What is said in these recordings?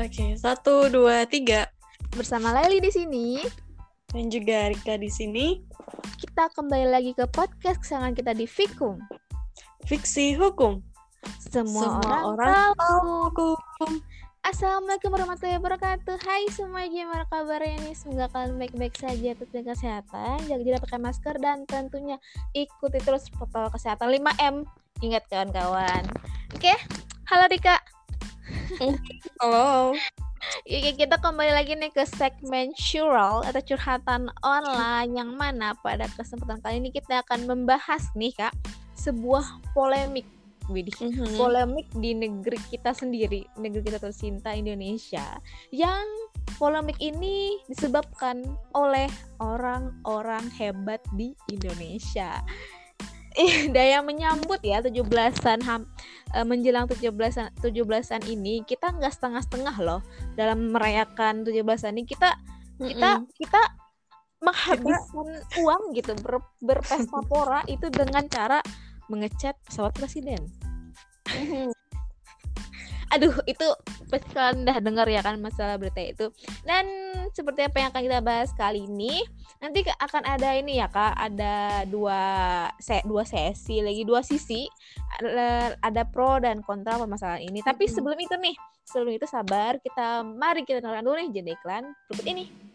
Oke, satu, dua, tiga. Bersama Leli di sini, Dan juga Rika di sini. kita kembali lagi ke podcast kesayangan kita di Fikum. Fiksi hukum. Semua, Semua orang, orang tahu. Hukum. Assalamualaikum warahmatullahi wabarakatuh. Hai semua, gimana kabarnya nih? Semoga kalian baik-baik saja, tetap jaga kesehatan, jaga jarak pakai masker dan tentunya ikuti terus protokol kesehatan 5M. Ingat kawan-kawan. Oke, halo Rika. Halo. Oke, kita kembali lagi nih ke segmen Curol atau curhatan online yang mana pada kesempatan kali ini kita akan membahas nih kak sebuah polemik Widih. Mhm. polemik di negeri kita sendiri, negeri kita tercinta Indonesia. Yang polemik ini disebabkan oleh orang-orang hebat di Indonesia. Eh, daya menyambut ya 17-an ham- eh, menjelang 17-an 17-an ini kita nggak setengah-setengah loh dalam merayakan 17-an ini kita kita Mhm. kita menghabiskan uang gitu ber, berpesta pora itu dengan cara mengecat pesawat presiden. Aduh, itu pasti kalian udah dengar ya kan masalah berita itu. Dan seperti apa yang akan kita bahas kali ini, nanti akan ada ini ya kak, ada dua se dua sesi lagi dua sisi, ada, ada pro dan kontra permasalahan ini. Tapi sebelum itu nih, sebelum itu sabar, kita mari kita dengarkan dulu nih jadi iklan berikut ini.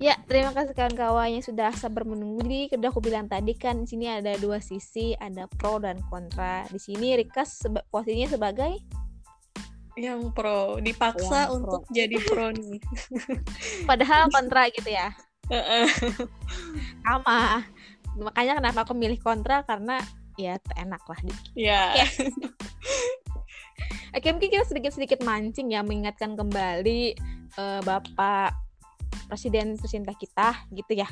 Ya, terima kasih kawan-kawan yang sudah sabar menunggu. Jadi, udah aku bilang tadi kan di sini ada dua sisi, ada pro dan kontra. Di sini Rika seba- posisinya sebagai Yang pro dipaksa Yang pro. untuk jadi pro nih. padahal kontra gitu ya. Heeh. Sama. Makanya kenapa aku milih kontra karena ya enak lah dikit. ya. Oke, mungkin kita sedikit-sedikit mancing ya mengingatkan kembali eh, Bapak Presiden tercinta kita gitu ya.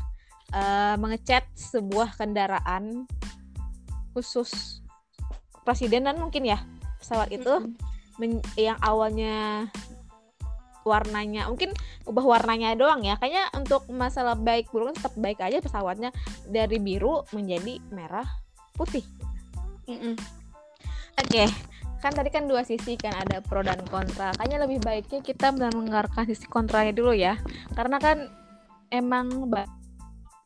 eh, mengecat sebuah kendaraan khusus presiden dan mungkin ya pesawat itu men- yang awalnya warnanya mungkin ubah warnanya doang ya kayaknya untuk masalah baik buruk tetap baik aja pesawatnya dari biru menjadi merah putih. Oke, kan tadi kan dua sisi kan ada pro dan kontra. Kayaknya lebih baiknya kita mendengarkan sisi kontranya dulu ya, karena kan emang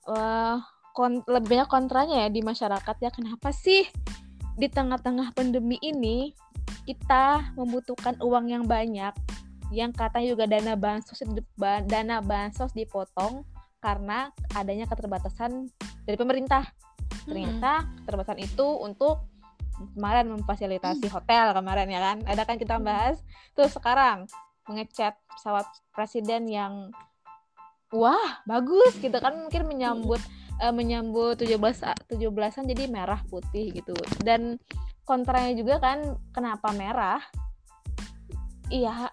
eh, kon- lebih banyak kontranya ya di masyarakat ya. Kenapa sih di tengah-tengah pandemi ini kita membutuhkan uang yang banyak, yang katanya juga dana bansos ba- dana bansos dipotong karena adanya keterbatasan dari pemerintah. Ternyata keterbatasan itu untuk kemarin memfasilitasi hotel kemarin ya kan? Ada kan kita bahas. Terus sekarang mengecat pesawat presiden yang wah bagus gitu kan? Mungkin menyambut eh, menyambut 17 a- 17-an jadi merah putih gitu. Dan kontranya juga kan kenapa merah? Iya.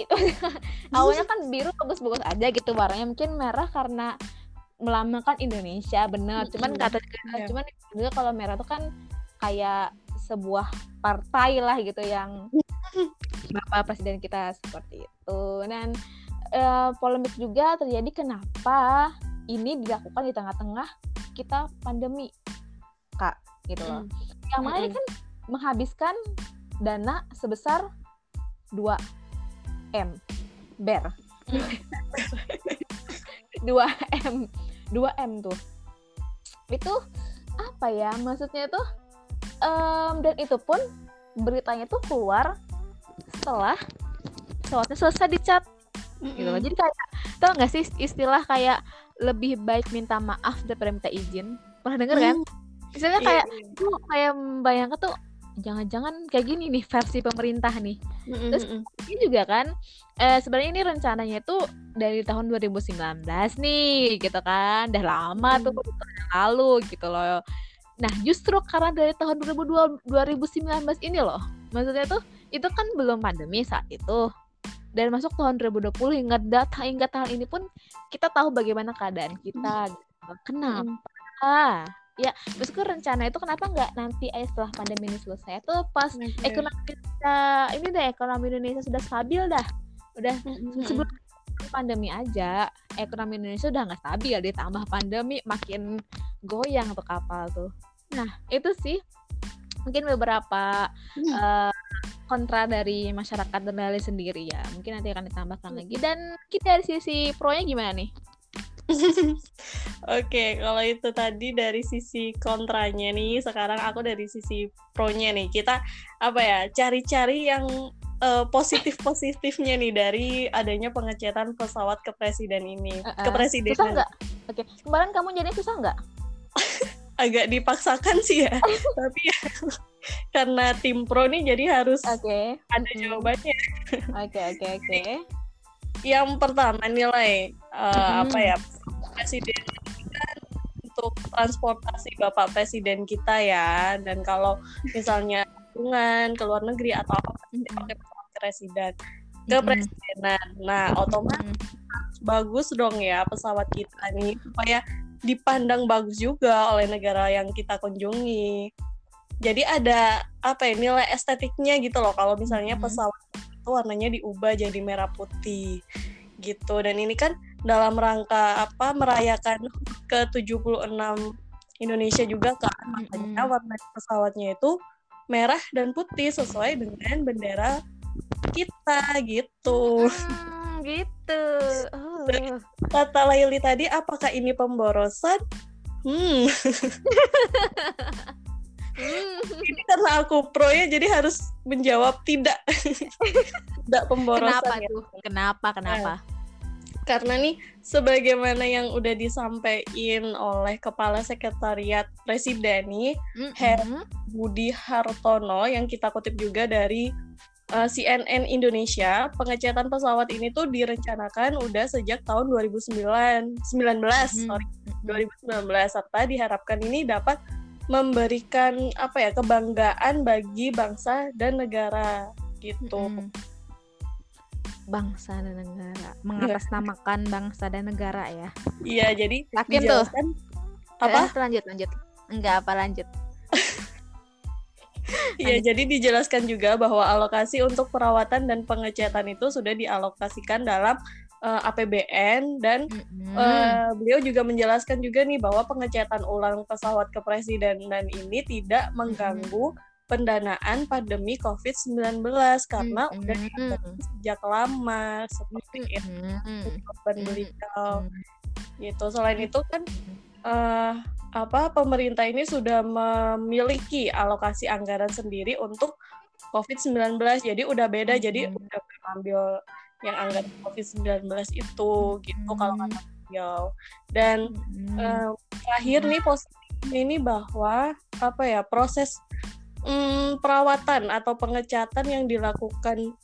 Itu awalnya kan biru bagus-bagus aja gitu warnanya. Mungkin merah karena melambangkan Indonesia bener. Cuman kata Iya. cuman juga kalau merah tuh kan kayak sebuah partai lah gitu yang bapak presiden kita seperti itu. Dan eh, polemik juga terjadi kenapa ini dilakukan di tengah-tengah kita pandemi kak gitu loh. Yang mana ini Mm-mm. kan menghabiskan dana sebesar 2 m ber. 2 m 2 m tuh. Itu apa ya? Maksudnya tuh em, dan itu pun beritanya tuh keluar setelah pesawatnya selesai dicat gitu loh. Mhm. Jadi kayak tau gak sih istilah kayak lebih baik minta maaf daripada minta izin. Pernah denger kan? Misalnya Iya, kayak iya. tuh kayak membayangkan tuh jangan-jangan kayak gini nih versi pemerintah nih. Terus. Ini juga kan eh, sebenarnya ini rencananya tuh dari tahun 2019 nih gitu kan. Udah lama tuh tahun yang lalu gitu loh. Nah, justru karena dari tahun 2002 2019 ini loh. Maksudnya tuh itu kan belum pandemi saat itu. Dan masuk tahun 2020 hingga data hingga tahun ini pun kita tahu bagaimana keadaan kita. gitu. Kenapa? Ya, maksudku rencana itu kenapa nggak nanti aja setelah pandemi ini selesai tuh pas Oke. ekonomi kita ini deh ekonomi Indonesia sudah stabil dah udah Mhm, sebelum pandemi aja ekonomi Indonesia udah nggak stabil ditambah pandemi makin goyang tuh kapal tuh nah itu sih mungkin beberapa Hmm. eh, kontra dari masyarakat Bali sendiri ya mungkin nanti akan ditambahkan lagi dan kita dari sisi pro nya gimana nih Oke, kalau itu tadi dari sisi kontranya nih, sekarang aku dari sisi pro-nya nih. Kita apa ya, cari-cari yang eh, positif-positifnya nih dari adanya pengecetan pesawat ke presiden ini. Eh, Ke eh, presiden susah nggak oke kemarin kamu jadi susah nggak agak dipaksakan sih ya. Tapi ya karena tim pro nih jadi harus oke ada Mm. jawabannya. oke oke oke Yang pertama nilai eh, Mm. apa ya presiden kan untuk transportasi bapak presiden kita ya dan kalau misalnya kunjungan ke luar negeri atau apa pasti Mm-mm. pakai pesawat presiden ke Mm-mm. presidenan. Nah otomatis bagus dong ya pesawat kita nih supaya dipandang bagus juga oleh negara yang kita kunjungi. Jadi ada apa ya nilai estetiknya gitu loh kalau misalnya Mhm. pesawat itu warnanya diubah jadi merah putih gitu. Dan ini kan dalam rangka apa merayakan ke 76 Indonesia juga kan makanya Mhm. warna pesawatnya itu merah dan putih sesuai dengan bendera kita gitu. Hmm, gitu oh. Kata Laili tadi apakah ini pemborosan? Hmm, Hmm. ini karena aku pro ya jadi harus menjawab tidak. tidak pemborosan kenapa ya. tuh kenapa kenapa Karena nih sebagaimana yang udah disampaikan oleh Kepala Sekretariat Presiden nih Mm-mm. Budi Hartono yang kita kutip juga dari uh, CNN Indonesia, pengecetan pesawat ini tuh direncanakan udah sejak tahun 2009, 19, sorry. Mm-mm. 2019 serta diharapkan ini dapat memberikan apa ya kebanggaan bagi bangsa dan negara gitu. Mm-mm. bangsa dan negara mengatasnamakan bangsa dan negara ya Iya, jadi Yakin tuh? apa? Eh, lanjut lanjut enggak apa lanjut Iya, jadi dijelaskan juga bahwa alokasi untuk perawatan dan pengecatan itu sudah dialokasikan dalam eh, APBN dan Mm-mm. eh, beliau juga menjelaskan juga nih bahwa pengecatan ulang pesawat kepresidenan ini tidak mengganggu pendanaan pandemi COVID-19 karena Mm-mm. udah sejak lama seperti itu Mm-mm. beliau Mm-mm. gitu. Selain itu kan eh, apa pemerintah ini sudah memiliki alokasi anggaran sendiri untuk COVID-19. Jadi udah beda. Jadi Mhm. udah mengambil yang anggaran COVID-19 itu gitu kalau kata beliau. Dan Mm-mm. eh, terakhir nih positifnya ini bahwa apa ya proses mm, perawatan atau pengecatan yang dilakukan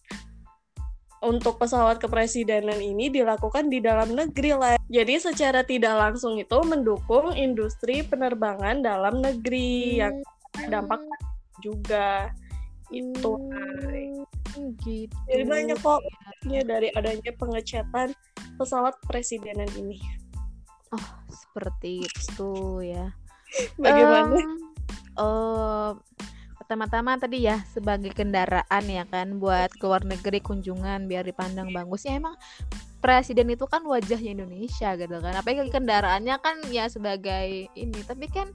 untuk pesawat kepresidenan ini dilakukan di dalam negeri lah. Jadi secara tidak langsung itu mendukung industri penerbangan dalam negeri yang dampak juga itu. Hmm, gitu Jadi banyak kok ya dari adanya pengecatan pesawat presidenan ini. oh seperti itu ya Bagaimana? Em, eh, pertama-tama tadi ya sebagai kendaraan ya kan buat ke luar negeri kunjungan biar dipandang bagus. Ya emang presiden itu kan wajahnya Indonesia gitu kan. Apalagi kendaraannya kan ya sebagai ini. Tapi kan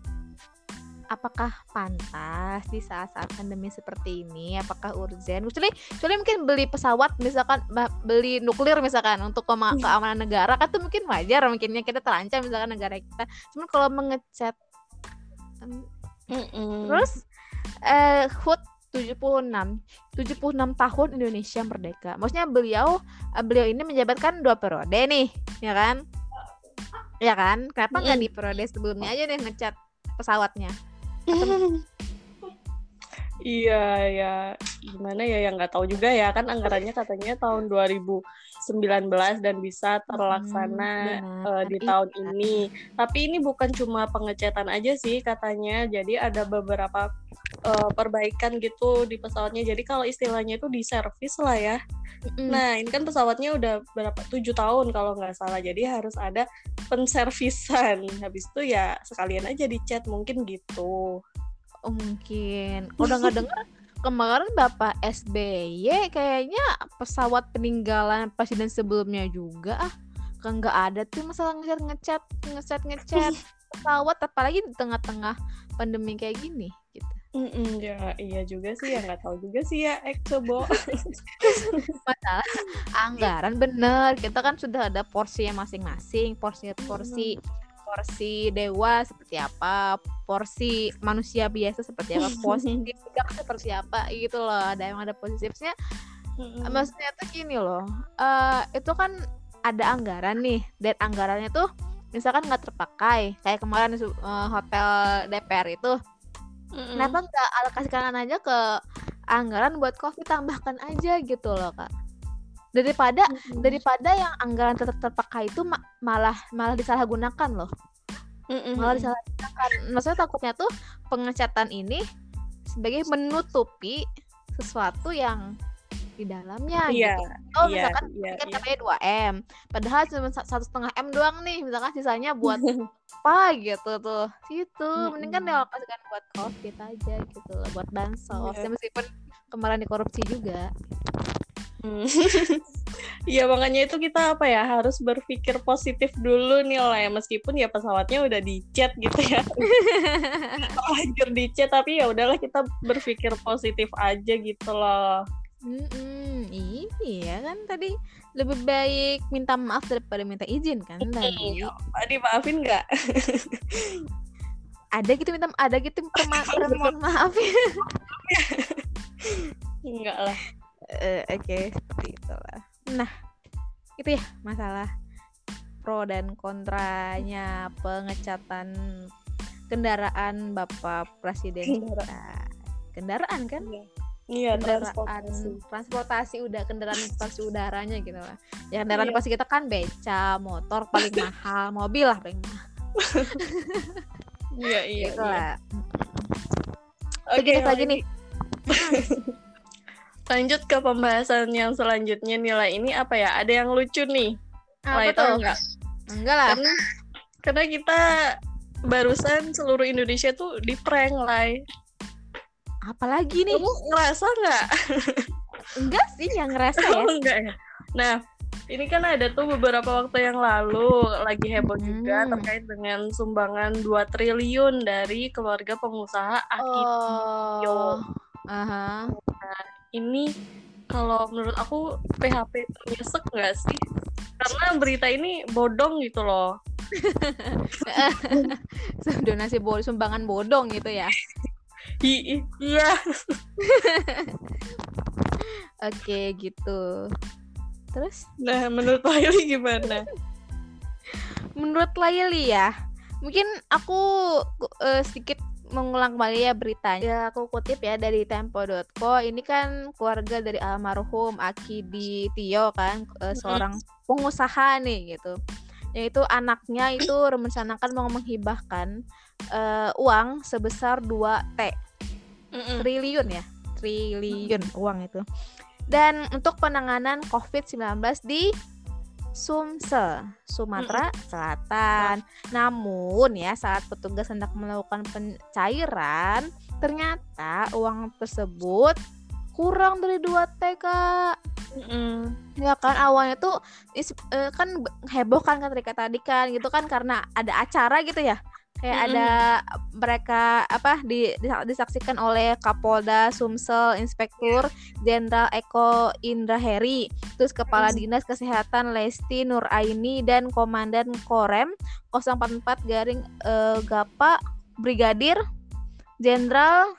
apakah pantas di saat-saat pandemi seperti ini? Apakah urgent kecuali kecuali mungkin beli pesawat misalkan beli nuklir misalkan untuk kema- keamanan negara kan tuh mungkin wajar mungkinnya kita terancam misalkan negara kita. Cuman kalau mengecat em, Mm-mm. Terus eh HUT 76 76 tahun Indonesia merdeka. Maksudnya beliau eh, beliau ini menjabatkan dua periode nih, ya kan? Ya kan? Kenapa nggak di periode sebelumnya aja deh ngecat pesawatnya? Iya ya gimana ya yang nggak tahu juga ya kan anggarannya katanya tahun 2019 dan bisa terlaksana benar. eh, di tahun ini. Tapi ini bukan cuma pengecetan aja sih katanya. Jadi ada beberapa eh, perbaikan gitu di pesawatnya. Jadi kalau istilahnya itu diservis lah ya. Mm-mm. Nah ini kan pesawatnya udah berapa tujuh tahun kalau nggak salah. Jadi harus ada penservisan. Habis itu ya sekalian aja dicat mungkin gitu. Oh, mungkin. Udah nggak dengar kemarin Bapak SBY kayaknya pesawat peninggalan presiden sebelumnya juga ah kan nggak ada tuh masalah ngecat ngecat ngecat ngecat pesawat apalagi di tengah-tengah pandemi kayak gini gitu Mm-mm, ya iya juga sih ya nggak tahu juga sih ya Eksobo masalah anggaran bener kita kan sudah ada porsinya masing-masing porsi porsi porsi dewa seperti apa porsi manusia biasa seperti apa porsi tidak seperti apa gitu loh ada yang ada positifnya. Maksudnya tuh gini loh uh, itu kan ada anggaran nih dan anggarannya tuh misalkan nggak terpakai kayak kemarin uh, hotel DPR itu mm-hmm. kenapa nggak alokasikan aja ke anggaran buat covid tambahkan aja gitu loh kak daripada mm-hmm. daripada yang anggaran tetap terpakai itu ma- malah malah disalahgunakan loh mm-hmm. malah disalahgunakan maksudnya takutnya tuh pengecatan ini sebagai menutupi sesuatu yang di dalamnya iya, gitu. Oh misalkan iya, kan iya. katanya 2 m, padahal cuma sa- satu setengah m doang nih, misalkan sisanya buat apa gitu tuh. Situ mending kan Mm-mm. dialokasikan buat covid aja gitu loh, buat bansos. Iya. Ya, meskipun kemarin dikorupsi juga. Hmm. Iya makanya itu kita apa ya harus berpikir positif dulu nih lah ya meskipun ya pesawatnya udah dicat gitu ya lanjut dicat tapi ya udahlah kita berpikir positif aja gitu loh Mm-mm, iya kan tadi lebih baik minta maaf daripada minta izin kan tadi. tadi maafin nggak Ada gitu minta ada gitu permohon maaf ya. nggak lah Eh, Oke, seperti itulah. Nah, itu ya masalah pro dan kontranya pengecatan kendaraan Bapak Presiden Kendaraan. kita. Kendaraan kan? Iya Kendaraan transportasi transportasi udah kendaraan transportasi udaranya gitu lah. Ya kendaraan Iya. pasti kita kan beca, motor paling mahal, mobil lah paling mahal. iya iya gitu iya. lah. Oke, Oke, lagi nih. lanjut ke pembahasan yang selanjutnya nilai ini apa ya ada yang lucu nih Apa Lai, tuh? tahu nggak Enggak lah. karena karena kita barusan seluruh Indonesia tuh di prank lah Apalagi nih? kamu ngerasa nggak Enggak sih yang ngerasa ya. Oh, enggak ya nah ini kan ada tuh beberapa waktu yang lalu lagi heboh juga Hmm. terkait dengan sumbangan 2 triliun dari keluarga pengusaha Akitio. Oh. Aha. Ini kalau menurut aku PHP nyesek nggak sih? Karena berita ini bodong gitu loh. donasi bo sumbangan bodong gitu ya. Iya. Oke, gitu. Terus Nah, menurut Laili gimana? menurut Laili ya, mungkin aku eh, sedikit mengulang kembali ya beritanya. Ya, aku kutip ya dari tempo.co. Ini kan keluarga dari almarhum Akidi Tio kan, eh, seorang pengusaha nih gitu. Yaitu anaknya itu merencanakan mau menghibahkan eh, uang sebesar 2 T Mm-mm. triliun ya triliun uang itu dan untuk penanganan COVID-19 di Sumsel, Sumatera Selatan. Namun ya saat petugas hendak melakukan pencairan, ternyata uang tersebut kurang dari 2 T kak. Mm-mm. Ya kan awalnya tuh is- eh, kan heboh kan ketika tadi kan gitu kan karena ada acara gitu ya kayak Mm-mm. ada mereka apa di, disa- disaksikan oleh Kapolda Sumsel Inspektur Jenderal Eko Indra Heri terus Kepala Mm. Dinas Kesehatan Lesti Nuraini dan Komandan Korem 044 garing eh, Gapa Brigadir Jenderal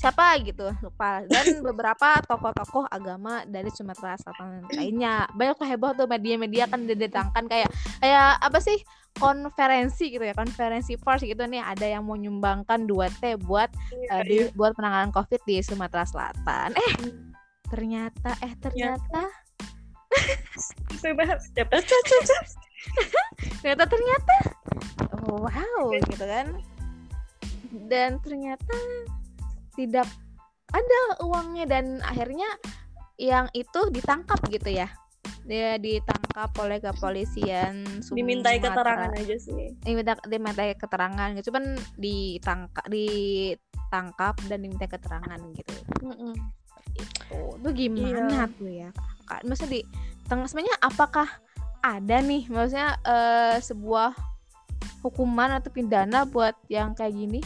siapa gitu lupa. Dan beberapa tokoh-tokoh agama dari Sumatera Selatan lainnya. Banyak tuh heboh tuh media-media kan didatangkan kayak kayak apa sih konferensi gitu ya konferensi pers gitu. Nih ada yang mau nyumbangkan 2T buat Iya, eh, di, iya. buat penanganan COVID di Sumatera Selatan. Eh ternyata eh ternyata. Cepet. ternyata ternyata. Wow gitu kan. Dan ternyata tidak ada uangnya dan akhirnya yang itu ditangkap gitu ya dia ditangkap oleh kepolisian Dimintai Sumatera. keterangan aja sih. diminta dimintai keterangan gitu cuman ditangkap ditangkap dan diminta keterangan gitu Mm-mm. itu tuh gimana Iya. tuh ya kak maksudnya di tengah sebenarnya apakah ada nih maksudnya uh, sebuah hukuman atau pidana buat yang kayak gini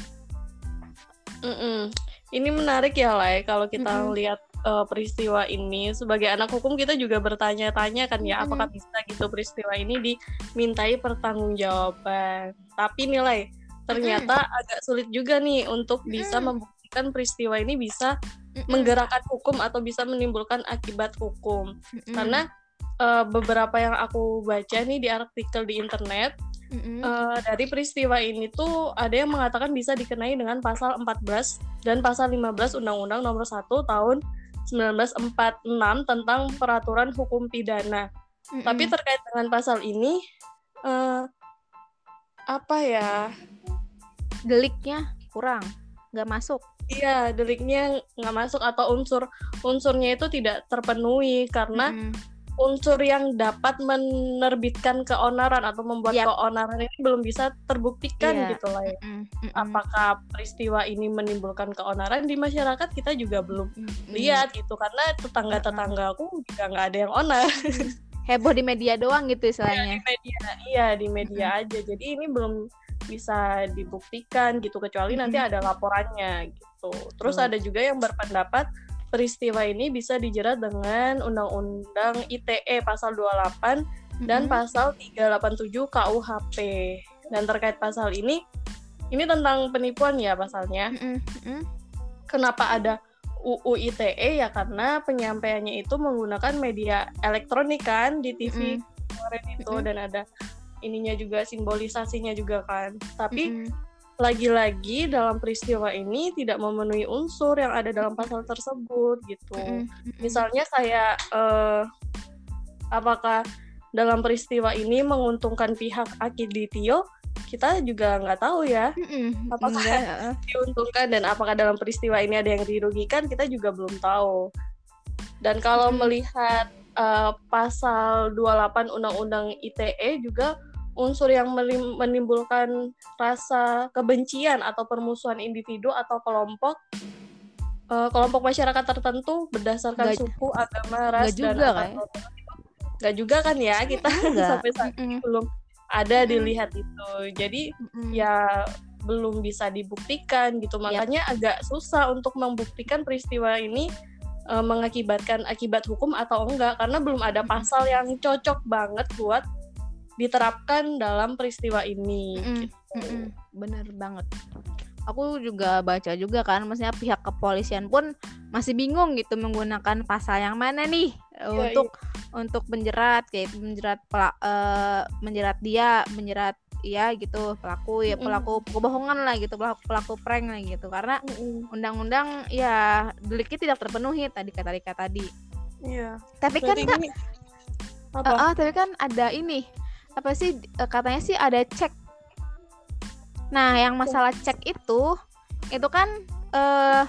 Mm-mm. Ini menarik ya lah kalau kita mm -mm. lihat uh, peristiwa ini sebagai anak hukum kita juga bertanya-tanya kan ya mm -hmm. apakah bisa gitu peristiwa ini dimintai pertanggungjawaban tapi nilai ternyata mm -hmm. agak sulit juga nih untuk mm -hmm. bisa membuktikan peristiwa ini bisa mm -hmm. menggerakkan hukum atau bisa menimbulkan akibat hukum mm -hmm. karena uh, beberapa yang aku baca nih di artikel di internet mm-hmm. uh, dari peristiwa ini tuh ada yang mengatakan bisa dikenai dengan pasal 14 dan pasal 15 Undang-Undang Nomor 1 Tahun 1946 tentang peraturan hukum pidana. Mm-hmm. Tapi terkait dengan pasal ini uh, apa ya? Deliknya kurang, nggak masuk. Iya, deliknya nggak masuk atau unsur unsurnya itu tidak terpenuhi karena mm-hmm unsur yang dapat menerbitkan keonaran atau membuat yep. keonaran ini belum bisa terbuktikan yeah. gitu lah ya. Mm -mm. Apakah peristiwa ini menimbulkan keonaran di masyarakat kita juga belum mm -mm. lihat gitu karena tetangga-tetangga aku juga nggak ada yang onar. Heboh di media doang gitu istilahnya. Iya di media, iya di media mm -hmm. aja. Jadi ini belum bisa dibuktikan gitu kecuali mm -hmm. nanti ada laporannya gitu. Terus mm. ada juga yang berpendapat peristiwa ini bisa dijerat dengan Undang-Undang ITE pasal 28 mm-hmm. dan pasal 387 KUHP. Dan terkait pasal ini, ini tentang penipuan ya pasalnya. Mm-hmm. Kenapa ada UU ITE ya karena penyampaiannya itu menggunakan media elektronik kan di TV mm-hmm. kemarin itu mm-hmm. dan ada ininya juga simbolisasinya juga kan. Tapi mm-hmm lagi-lagi dalam peristiwa ini tidak memenuhi unsur yang ada dalam pasal tersebut gitu. Mm -hmm. Misalnya kayak uh, apakah dalam peristiwa ini menguntungkan pihak Akiditio? Kita juga nggak tahu ya. Mm -hmm. Apakah Enggak. diuntungkan dan apakah dalam peristiwa ini ada yang dirugikan? Kita juga belum tahu. Dan kalau mm -hmm. melihat uh, pasal 28 Undang-Undang ITE juga unsur yang menimbulkan rasa kebencian atau permusuhan individu atau kelompok uh, kelompok masyarakat tertentu berdasarkan gak, suku, agama, ras gak dan juga, kan? Gak juga kan ya kita sampai saat ini belum ada dilihat itu. Jadi ya belum bisa dibuktikan gitu. Makanya yep. agak susah untuk membuktikan peristiwa ini uh, mengakibatkan akibat hukum atau enggak karena belum ada pasal yang cocok banget buat diterapkan dalam peristiwa ini. Mm -mm. Gitu. Mm -mm. Bener banget. Aku juga baca juga kan, maksudnya pihak kepolisian pun masih bingung gitu menggunakan pasal yang mana nih yeah, untuk yeah. untuk menjerat kayak menjerat pelak, uh, menjerat dia, menjerat ya gitu pelaku ya pelaku mm. kebohongan lah gitu pelaku pelaku prank lah gitu karena undang-undang ya deliknya tidak terpenuhi tadi kata Rika tadi. Iya. Tapi kan ini... Uh, uh, tapi kan ada ini apa sih eh, katanya sih ada cek. Nah yang masalah cek itu itu kan uh,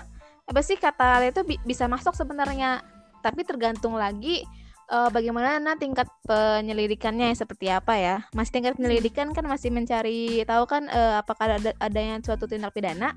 apa sih kata itu bi bisa masuk sebenarnya. Tapi tergantung lagi uh, bagaimana nah tingkat penyelidikannya seperti apa ya. Masih tingkat penyelidikan kan masih mencari tahu kan uh, apakah ada adanya suatu tindak pidana.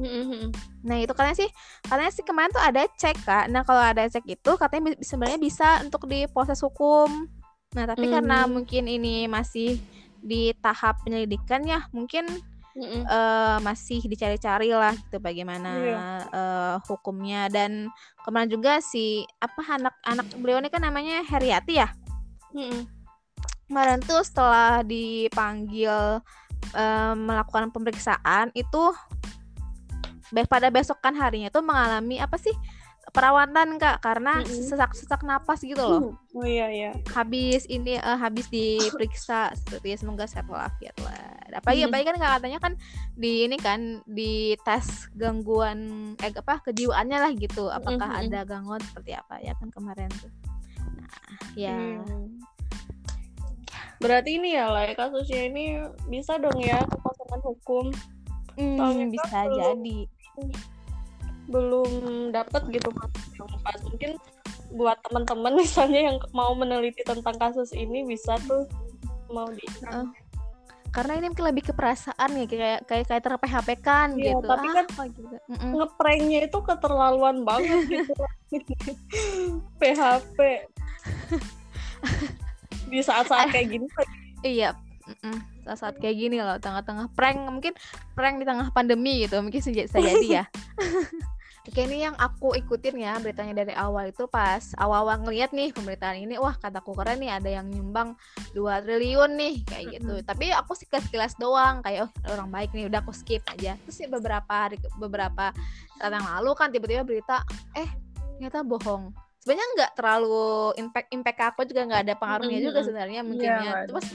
Mm-hmm. Nah itu katanya sih katanya sih kemarin tuh ada cek kak. Nah kalau ada cek itu katanya sebenarnya bisa untuk diproses hukum Nah, tapi hmm. karena mungkin ini masih di tahap penyelidikan ya, mungkin mm uh, masih dicari-cari lah gitu bagaimana yeah. uh, hukumnya dan kemarin juga si apa anak-anak beliau ini kan namanya Heriati ya. Mm Kemarin tuh setelah dipanggil uh, melakukan pemeriksaan itu pada besokan harinya tuh mengalami apa sih perawatan kak karena mm-hmm. sesak-sesak napas gitu loh. Oh iya iya. Habis ini uh, habis diperiksa seperti semoga sehat walafiat lah. Apalagi mm-hmm. apalagi kan kak katanya kan di ini kan di tes gangguan eh apa kejiwaannya lah gitu. Apakah mm-hmm. ada gangguan seperti apa ya kan kemarin tuh. Nah, ya. Hmm. Berarti ini ya lah kasusnya ini bisa dong ya kekosongan hukum. Hmm, bisa jadi belum dapat gitu yang pas mungkin buat teman-teman misalnya yang mau meneliti tentang kasus ini bisa tuh mau di uh, karena ini mungkin lebih ke perasaan ya kayak kayak kayak kan iya, gitu. tapi kan ah, gitu. ngepranknya itu keterlaluan banget gitu. PHP di saat-saat kayak gini iya saat-saat kayak gini loh tengah-tengah prank mungkin prank di tengah pandemi gitu mungkin saja jadi ya Oke ini yang aku ikutin ya beritanya dari awal itu pas awal-awal ngeliat nih pemberitaan ini wah kataku keren nih ada yang nyumbang 2 triliun nih kayak gitu. Mm -hmm. Tapi aku sih sekilas doang kayak oh orang baik nih udah aku skip aja. Terus ya beberapa hari beberapa saat yang lalu kan tiba-tiba berita eh ternyata bohong. Sebenarnya nggak terlalu impact impact aku juga nggak ada pengaruhnya mm -hmm. juga sebenarnya mungkin yeah. Terus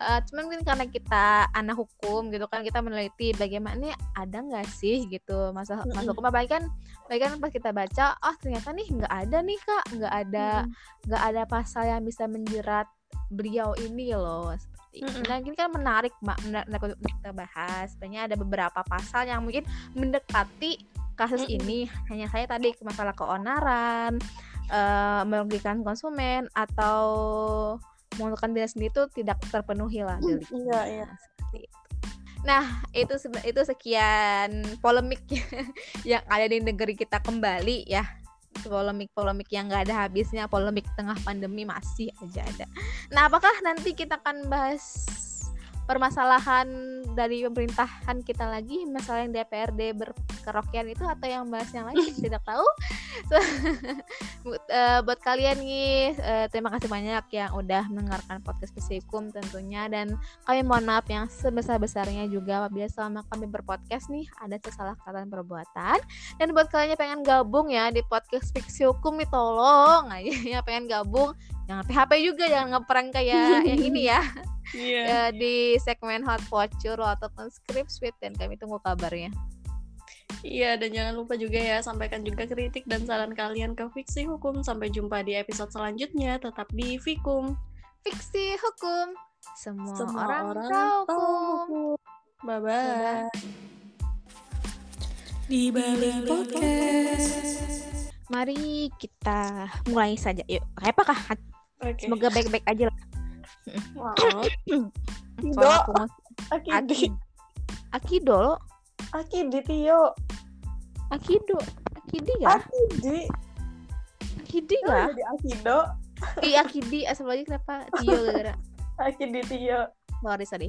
uh, cuman mungkin karena kita anak hukum gitu kan kita meneliti bagaimana ada nggak sih gitu masa mm-hmm. masa hukum baik kan baik kan pas kita baca oh ternyata nih nggak ada nih kak nggak ada nggak mm-hmm. ada pasal yang bisa menjerat beliau ini loh seperti mm-hmm. nah ini kan menarik mbak menarik untuk kita bahas sebenarnya ada beberapa pasal yang mungkin mendekati kasus mm-hmm. ini hanya saya tadi masalah keonaran uh, merugikan konsumen atau menguntungkan diri sendiri itu tidak terpenuhi lah dari iya iya Nah, itu itu sekian polemik yang ada di negeri kita kembali ya. Polemik-polemik yang nggak ada habisnya, polemik tengah pandemi masih aja ada. Nah, apakah nanti kita akan bahas permasalahan dari pemerintahan kita lagi masalah yang DPRD berkerokian itu atau yang bahas yang lain tidak tahu so, uh, buat kalian nih uh, terima kasih banyak yang udah mendengarkan podcast Pesikum tentunya dan kami mohon maaf yang sebesar-besarnya juga apabila selama kami berpodcast nih ada salah kata perbuatan dan buat kalian yang pengen gabung ya di podcast Fiksi Hukum nih tolong aja ya pengen gabung jangan PHP juga jangan ngeprank kayak yang ini ya yeah. uh, di segmen Hot Voucher ataupun Script Suite dan kami tunggu kabarnya. Iya, dan jangan lupa juga ya sampaikan juga kritik dan saran kalian ke Fiksi Hukum. Sampai jumpa di episode selanjutnya. Tetap di Fikum. Fiksi Hukum. Semua, Semua orang, orang tahu hukum. Bye-bye. Di balik podcast. Mari kita mulai saja. Yuk, apakah? Okay. Semoga baik-baik aja lah. Wow. Akido. Akido lo. Akidi Tio. Akido. Akidi ya? Akidi. Akidi ya? Jadi Akido. Iya Akidi asal lagi kenapa Tio gara-gara. Akidi Tio. Sorry sorry.